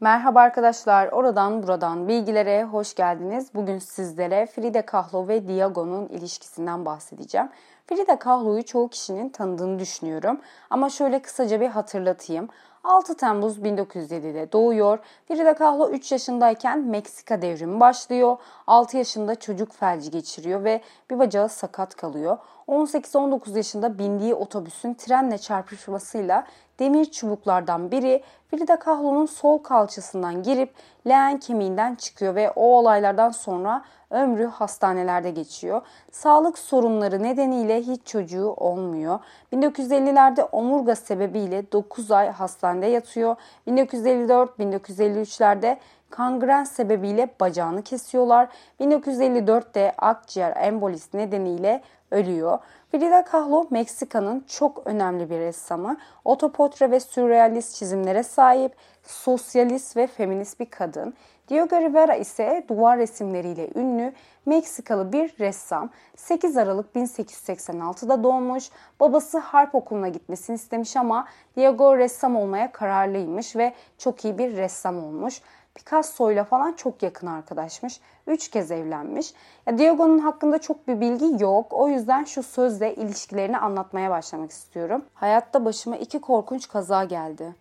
Merhaba arkadaşlar, oradan buradan bilgilere hoş geldiniz. Bugün sizlere Frida Kahlo ve Diago'nun ilişkisinden bahsedeceğim. Frida Kahlo'yu çoğu kişinin tanıdığını düşünüyorum. Ama şöyle kısaca bir hatırlatayım. 6 Temmuz 1907'de doğuyor. Frida Kahlo 3 yaşındayken Meksika devrimi başlıyor. 6 yaşında çocuk felci geçiriyor ve bir bacağı sakat kalıyor. 18-19 yaşında bindiği otobüsün trenle çarpışmasıyla demir çubuklardan biri Frida Kahlo'nun sol kalçasından girip leğen kemiğinden çıkıyor ve o olaylardan sonra ömrü hastanelerde geçiyor. Sağlık sorunları nedeniyle hiç çocuğu olmuyor. 1950'lerde omurga sebebiyle 9 ay hastanede yatıyor. 1954-1953'lerde kangren sebebiyle bacağını kesiyorlar. 1954'te akciğer embolisi nedeniyle ölüyor. Frida Kahlo Meksika'nın çok önemli bir ressamı. Otoportre ve sürrealist çizimlere sahip, sosyalist ve feminist bir kadın. Diego Rivera ise duvar resimleriyle ünlü Meksikalı bir ressam. 8 Aralık 1886'da doğmuş. Babası harp okuluna gitmesini istemiş ama Diego ressam olmaya kararlıymış ve çok iyi bir ressam olmuş. Picasso ile falan çok yakın arkadaşmış. Üç kez evlenmiş. Ya Diego'nun hakkında çok bir bilgi yok. O yüzden şu sözle ilişkilerini anlatmaya başlamak istiyorum. Hayatta başıma iki korkunç kaza geldi.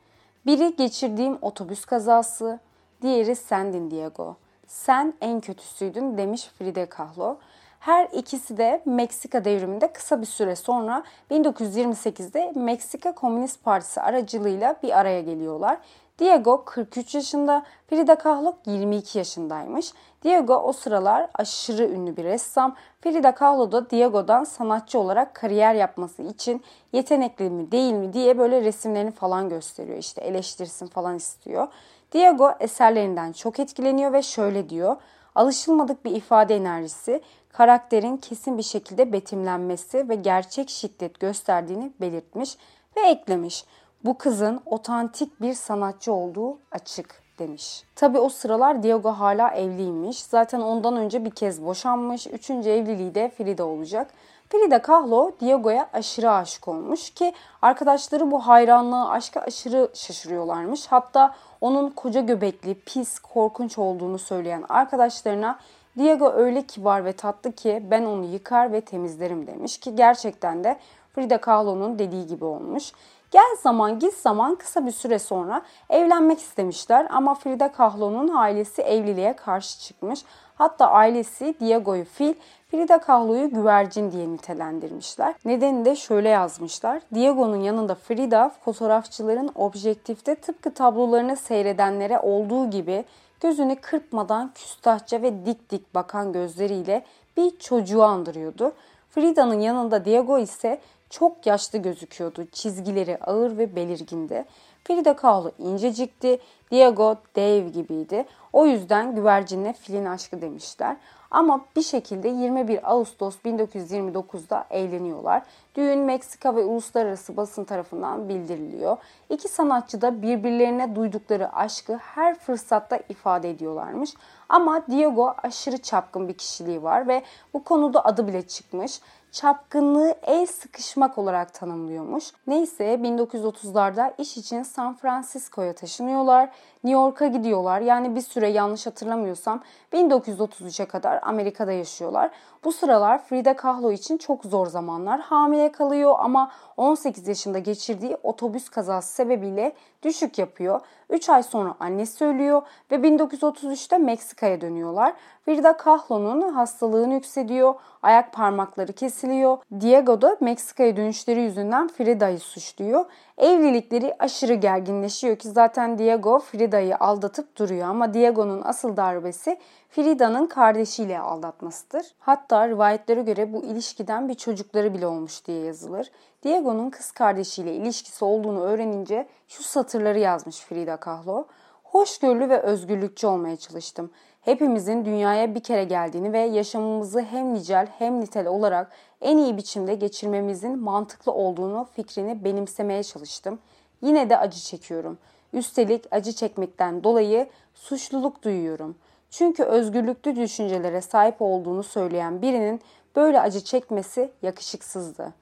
Biri geçirdiğim otobüs kazası, diğeri sendin Diego. Sen en kötüsüydün demiş Frida Kahlo. Her ikisi de Meksika devriminde kısa bir süre sonra 1928'de Meksika Komünist Partisi aracılığıyla bir araya geliyorlar. Diego 43 yaşında, Frida Kahlo 22 yaşındaymış. Diego o sıralar aşırı ünlü bir ressam. Frida Kahlo da Diego'dan sanatçı olarak kariyer yapması için yetenekli mi değil mi diye böyle resimlerini falan gösteriyor. İşte eleştirsin falan istiyor. Diego eserlerinden çok etkileniyor ve şöyle diyor. Alışılmadık bir ifade enerjisi, karakterin kesin bir şekilde betimlenmesi ve gerçek şiddet gösterdiğini belirtmiş ve eklemiş. Bu kızın otantik bir sanatçı olduğu açık demiş. Tabi o sıralar Diego hala evliymiş. Zaten ondan önce bir kez boşanmış. Üçüncü evliliği de Frida olacak. Frida Kahlo Diego'ya aşırı aşık olmuş ki arkadaşları bu hayranlığı aşka aşırı şaşırıyorlarmış. Hatta onun koca göbekli, pis, korkunç olduğunu söyleyen arkadaşlarına Diego öyle kibar ve tatlı ki ben onu yıkar ve temizlerim demiş ki gerçekten de Frida Kahlo'nun dediği gibi olmuş. Gel zaman git zaman kısa bir süre sonra evlenmek istemişler ama Frida Kahlo'nun ailesi evliliğe karşı çıkmış. Hatta ailesi Diego'yu fil, Frida Kahlo'yu güvercin diye nitelendirmişler. Nedeni de şöyle yazmışlar. Diego'nun yanında Frida fotoğrafçıların objektifte tıpkı tablolarını seyredenlere olduğu gibi gözünü kırpmadan küstahça ve dik dik bakan gözleriyle bir çocuğu andırıyordu. Frida'nın yanında Diego ise çok yaşlı gözüküyordu. Çizgileri ağır ve belirgindi. Frida Kahlo incecikti. Diego dev gibiydi. O yüzden güvercinle filin aşkı demişler. Ama bir şekilde 21 Ağustos 1929'da evleniyorlar. Düğün Meksika ve uluslararası basın tarafından bildiriliyor. İki sanatçı da birbirlerine duydukları aşkı her fırsatta ifade ediyorlarmış. Ama Diego aşırı çapkın bir kişiliği var ve bu konuda adı bile çıkmış çapkınlığı el sıkışmak olarak tanımlıyormuş. Neyse 1930'larda iş için San Francisco'ya taşınıyorlar. New York'a gidiyorlar. Yani bir süre yanlış hatırlamıyorsam 1933'e kadar Amerika'da yaşıyorlar. Bu sıralar Frida Kahlo için çok zor zamanlar. Hamile kalıyor ama 18 yaşında geçirdiği otobüs kazası sebebiyle düşük yapıyor. 3 ay sonra annesi ölüyor ve 1933'te Meksika'ya dönüyorlar. Frida Kahlo'nun hastalığı yükseliyor, ayak parmakları kesiliyor. Diego da Meksika'ya dönüşleri yüzünden Frida'yı suçluyor. Evlilikleri aşırı gerginleşiyor ki zaten Diego Frida'yı aldatıp duruyor ama Diego'nun asıl darbesi Frida'nın kardeşiyle aldatmasıdır. Hatta rivayetlere göre bu ilişkiden bir çocukları bile olmuş diye yazılır. Diego'nun kız kardeşiyle ilişkisi olduğunu öğrenince şu satırları yazmış Frida Kahlo. Hoşgörülü ve özgürlükçü olmaya çalıştım. Hepimizin dünyaya bir kere geldiğini ve yaşamımızı hem nicel hem nitel olarak en iyi biçimde geçirmemizin mantıklı olduğunu fikrini benimsemeye çalıştım. Yine de acı çekiyorum. Üstelik acı çekmekten dolayı suçluluk duyuyorum. Çünkü özgürlüklü düşüncelere sahip olduğunu söyleyen birinin böyle acı çekmesi yakışıksızdı.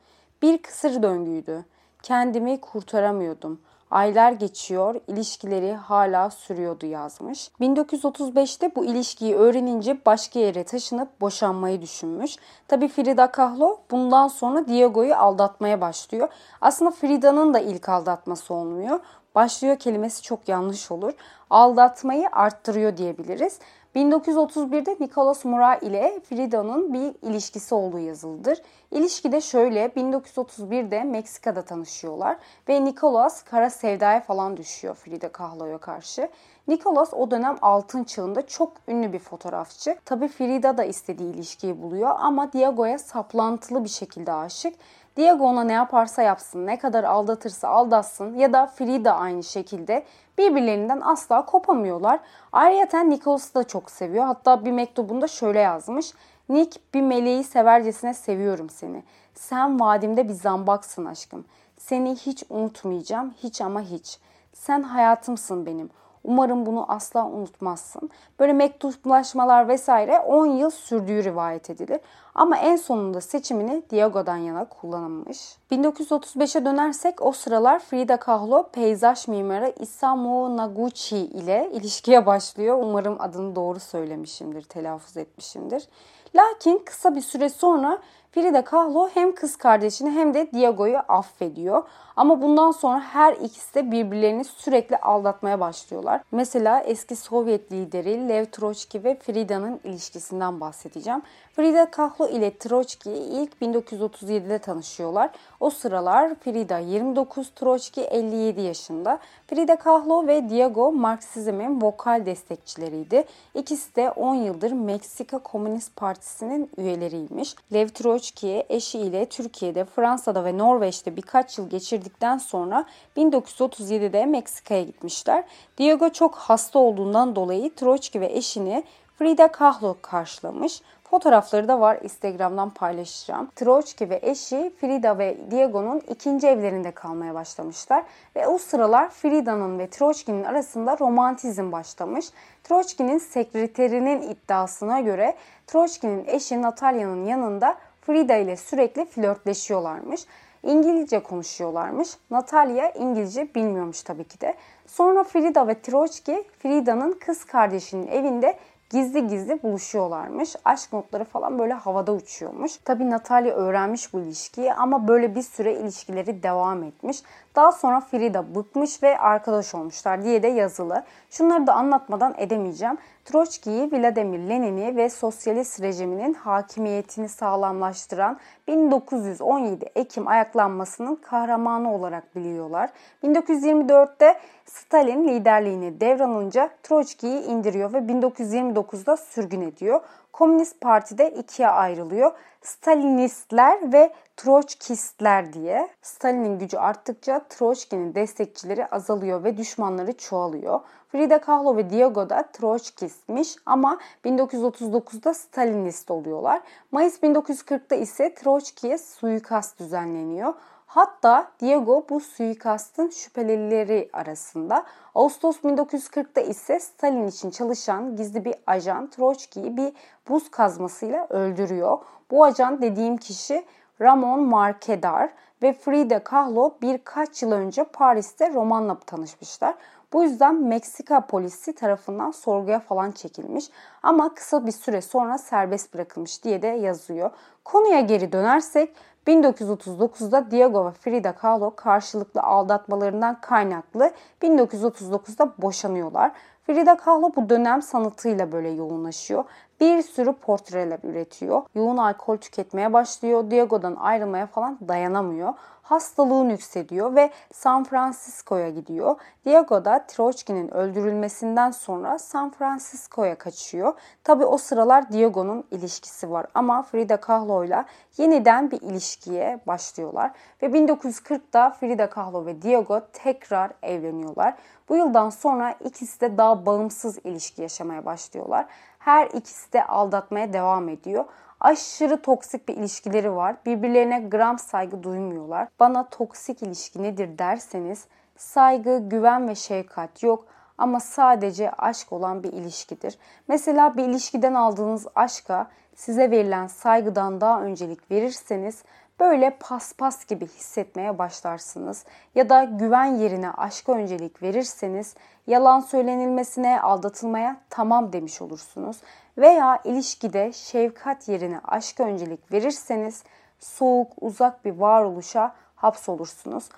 Bir kısır döngüydü. Kendimi kurtaramıyordum. Aylar geçiyor, ilişkileri hala sürüyordu yazmış. 1935'te bu ilişkiyi öğrenince başka yere taşınıp boşanmayı düşünmüş. Tabi Frida Kahlo bundan sonra Diego'yu aldatmaya başlıyor. Aslında Frida'nın da ilk aldatması olmuyor. Başlıyor kelimesi çok yanlış olur. Aldatmayı arttırıyor diyebiliriz. 1931'de Nicholas Murat ile Frida'nın bir ilişkisi olduğu yazılıdır. İlişki de şöyle 1931'de Meksika'da tanışıyorlar ve Nicholas kara sevdaya falan düşüyor Frida Kahlo'ya karşı. Nicholas o dönem altın çağında çok ünlü bir fotoğrafçı. Tabi Frida da istediği ilişkiyi buluyor ama Diego'ya saplantılı bir şekilde aşık. Diego ona ne yaparsa yapsın, ne kadar aldatırsa aldatsın ya da Frida aynı şekilde birbirlerinden asla kopamıyorlar. Ayrıca Nicholas'ı da çok seviyor. Hatta bir mektubunda şöyle yazmış. Nick bir meleği severcesine seviyorum seni. Sen vadimde bir zambaksın aşkım. Seni hiç unutmayacağım, hiç ama hiç. Sen hayatımsın benim. Umarım bunu asla unutmazsın. Böyle mektuplaşmalar vesaire 10 yıl sürdüğü rivayet edilir. Ama en sonunda seçimini Diego'dan yana kullanılmış. 1935'e dönersek o sıralar Frida Kahlo peyzaj mimarı Isamu Naguchi ile ilişkiye başlıyor. Umarım adını doğru söylemişimdir, telaffuz etmişimdir. Lakin kısa bir süre sonra Frida Kahlo hem kız kardeşini hem de Diego'yu affediyor. Ama bundan sonra her ikisi de birbirlerini sürekli aldatmaya başlıyorlar. Mesela eski Sovyet lideri Lev Troçki ve Frida'nın ilişkisinden bahsedeceğim. Frida Kahlo ile Troçki ilk 1937'de tanışıyorlar. O sıralar Frida 29, Troçki 57 yaşında. Frida Kahlo ve Diego Marksizmin vokal destekçileriydi. İkisi de 10 yıldır Meksika Komünist Partisi'nin üyeleriymiş. Lev Troçki eşiyle Türkiye'de, Fransa'da ve Norveç'te birkaç yıl geçirdikten sonra 1937'de Meksika'ya gitmişler. Diego çok hasta olduğundan dolayı Troçki ve eşini Frida Kahlo karşılamış. Fotoğrafları da var Instagram'dan paylaşacağım. Troçki ve eşi Frida ve Diego'nun ikinci evlerinde kalmaya başlamışlar. Ve o sıralar Frida'nın ve Troçki'nin arasında romantizm başlamış. Troçki'nin sekreterinin iddiasına göre Troçki'nin eşi Natalya'nın yanında Frida ile sürekli flörtleşiyorlarmış. İngilizce konuşuyorlarmış. Natalya İngilizce bilmiyormuş tabii ki de. Sonra Frida ve Troçki Frida'nın kız kardeşinin evinde gizli gizli buluşuyorlarmış. Aşk notları falan böyle havada uçuyormuş. Tabii Natalya öğrenmiş bu ilişkiyi ama böyle bir süre ilişkileri devam etmiş. Daha sonra Frida bıkmış ve arkadaş olmuşlar diye de yazılı. Şunları da anlatmadan edemeyeceğim. Troçki'yi Vladimir Lenin'i ve sosyalist rejiminin hakimiyetini sağlamlaştıran 1917 Ekim ayaklanmasının kahramanı olarak biliyorlar. 1924'te Stalin liderliğini devralınca Troçki'yi indiriyor ve 1929'da sürgün ediyor. Komünist Parti'de ikiye ayrılıyor. Stalinistler ve Troçkistler diye. Stalin'in gücü arttıkça Troçki'nin destekçileri azalıyor ve düşmanları çoğalıyor. Frida Kahlo ve Diego da Troçkistmiş ama 1939'da Stalinist oluyorlar. Mayıs 1940'da ise Troçki'ye suikast düzenleniyor. Hatta Diego bu suikastın şüphelileri arasında. Ağustos 1940'da ise Stalin için çalışan gizli bir ajan Troçki'yi bir buz kazmasıyla öldürüyor. Bu ajan dediğim kişi Ramon Markedar ve Frida Kahlo birkaç yıl önce Paris'te romanla tanışmışlar. Bu yüzden Meksika polisi tarafından sorguya falan çekilmiş ama kısa bir süre sonra serbest bırakılmış diye de yazıyor. Konuya geri dönersek 1939'da Diego ve Frida Kahlo karşılıklı aldatmalarından kaynaklı 1939'da boşanıyorlar. Frida Kahlo bu dönem sanatıyla böyle yoğunlaşıyor. Bir sürü portreler üretiyor. Yoğun alkol tüketmeye başlıyor. Diego'dan ayrılmaya falan dayanamıyor hastalığın yükseliyor ve San Francisco'ya gidiyor. Diego da Troçki'nin öldürülmesinden sonra San Francisco'ya kaçıyor. Tabi o sıralar Diego'nun ilişkisi var ama Frida Kahlo ile yeniden bir ilişkiye başlıyorlar. Ve 1940'da Frida Kahlo ve Diego tekrar evleniyorlar. Bu yıldan sonra ikisi de daha bağımsız ilişki yaşamaya başlıyorlar. Her ikisi de aldatmaya devam ediyor aşırı toksik bir ilişkileri var. Birbirlerine gram saygı duymuyorlar. Bana toksik ilişki nedir derseniz saygı, güven ve şefkat yok ama sadece aşk olan bir ilişkidir. Mesela bir ilişkiden aldığınız aşka size verilen saygıdan daha öncelik verirseniz böyle paspas gibi hissetmeye başlarsınız. Ya da güven yerine aşka öncelik verirseniz yalan söylenilmesine, aldatılmaya tamam demiş olursunuz. Veya ilişkide şefkat yerine aşka öncelik verirseniz soğuk, uzak bir varoluşa hapsolursunuz.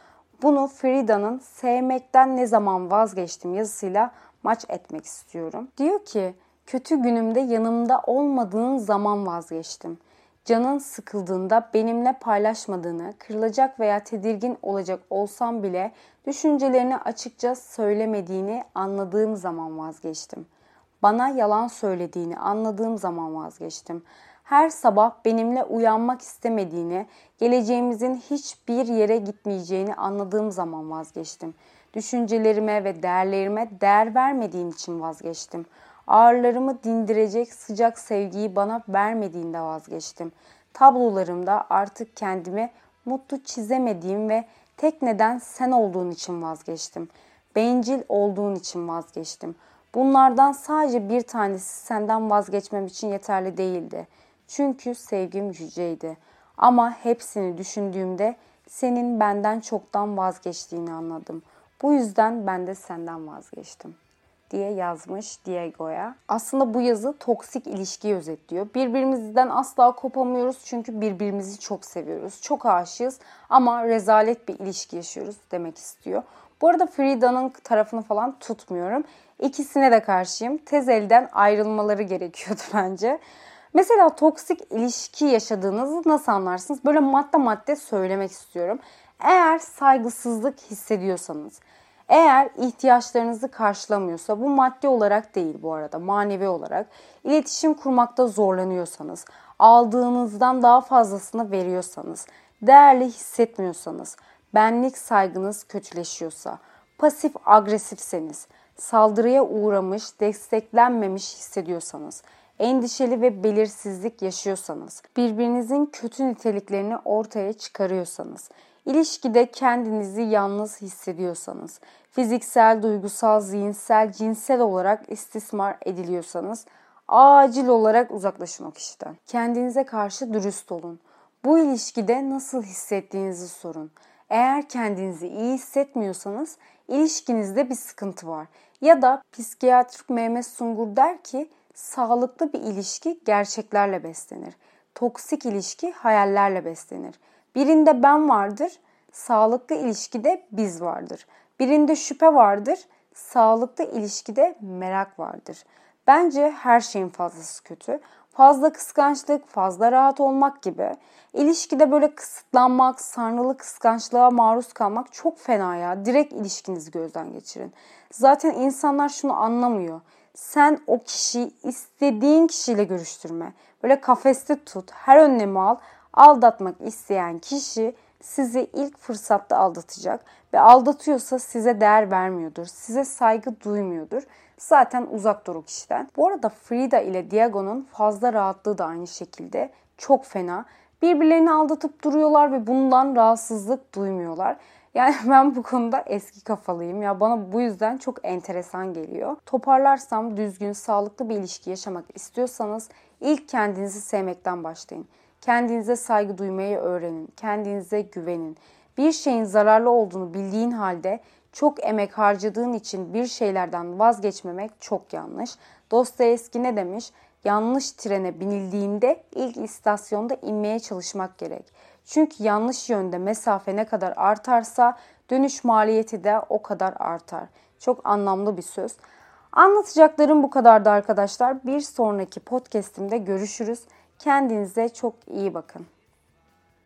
Bunu Frida'nın Sevmekten Ne Zaman Vazgeçtim yazısıyla maç etmek istiyorum. Diyor ki, kötü günümde yanımda olmadığın zaman vazgeçtim. Canın sıkıldığında benimle paylaşmadığını, kırılacak veya tedirgin olacak olsam bile düşüncelerini açıkça söylemediğini anladığım zaman vazgeçtim. Bana yalan söylediğini anladığım zaman vazgeçtim. Her sabah benimle uyanmak istemediğini, geleceğimizin hiçbir yere gitmeyeceğini anladığım zaman vazgeçtim. Düşüncelerime ve değerlerime değer vermediğin için vazgeçtim. Ağırlarımı dindirecek sıcak sevgiyi bana vermediğinde vazgeçtim. Tablolarımda artık kendimi mutlu çizemediğim ve tek neden sen olduğun için vazgeçtim. Bencil olduğun için vazgeçtim. Bunlardan sadece bir tanesi senden vazgeçmem için yeterli değildi. Çünkü sevgim yüceydi. Ama hepsini düşündüğümde senin benden çoktan vazgeçtiğini anladım. Bu yüzden ben de senden vazgeçtim diye yazmış Diego'ya. Aslında bu yazı toksik ilişkiyi özetliyor. Birbirimizden asla kopamıyoruz çünkü birbirimizi çok seviyoruz. Çok aşığız ama rezalet bir ilişki yaşıyoruz demek istiyor. Bu arada Frida'nın tarafını falan tutmuyorum. İkisine de karşıyım. Tez elden ayrılmaları gerekiyordu bence. Mesela toksik ilişki yaşadığınızı nasıl anlarsınız? Böyle madde madde söylemek istiyorum. Eğer saygısızlık hissediyorsanız, eğer ihtiyaçlarınızı karşılamıyorsa bu maddi olarak değil bu arada manevi olarak iletişim kurmakta zorlanıyorsanız, aldığınızdan daha fazlasını veriyorsanız, değerli hissetmiyorsanız, benlik saygınız kötüleşiyorsa, pasif agresifseniz, saldırıya uğramış, desteklenmemiş hissediyorsanız, endişeli ve belirsizlik yaşıyorsanız, birbirinizin kötü niteliklerini ortaya çıkarıyorsanız, İlişkide kendinizi yalnız hissediyorsanız, fiziksel, duygusal, zihinsel, cinsel olarak istismar ediliyorsanız acil olarak uzaklaşın o kişiden. Kendinize karşı dürüst olun. Bu ilişkide nasıl hissettiğinizi sorun. Eğer kendinizi iyi hissetmiyorsanız ilişkinizde bir sıkıntı var. Ya da psikiyatrik Mehmet Sungur der ki sağlıklı bir ilişki gerçeklerle beslenir. Toksik ilişki hayallerle beslenir. Birinde ben vardır, sağlıklı ilişkide biz vardır. Birinde şüphe vardır, sağlıklı ilişkide merak vardır. Bence her şeyin fazlası kötü. Fazla kıskançlık, fazla rahat olmak gibi. İlişkide böyle kısıtlanmak, sanrılı kıskançlığa maruz kalmak çok fena ya. Direkt ilişkinizi gözden geçirin. Zaten insanlar şunu anlamıyor. Sen o kişiyi istediğin kişiyle görüştürme. Böyle kafeste tut, her önlemi al. Aldatmak isteyen kişi sizi ilk fırsatta aldatacak ve aldatıyorsa size değer vermiyordur, size saygı duymuyordur. Zaten uzak dur o kişiden. Bu arada Frida ile Diago'nun fazla rahatlığı da aynı şekilde çok fena. Birbirlerini aldatıp duruyorlar ve bundan rahatsızlık duymuyorlar. Yani ben bu konuda eski kafalıyım. Ya bana bu yüzden çok enteresan geliyor. Toparlarsam düzgün, sağlıklı bir ilişki yaşamak istiyorsanız ilk kendinizi sevmekten başlayın. Kendinize saygı duymayı öğrenin. Kendinize güvenin. Bir şeyin zararlı olduğunu bildiğin halde çok emek harcadığın için bir şeylerden vazgeçmemek çok yanlış. Dostoyevski ne demiş? Yanlış trene binildiğinde ilk istasyonda inmeye çalışmak gerek. Çünkü yanlış yönde mesafe ne kadar artarsa dönüş maliyeti de o kadar artar. Çok anlamlı bir söz. Anlatacaklarım bu kadardı arkadaşlar. Bir sonraki podcast'imde görüşürüz. Kendinize çok iyi bakın.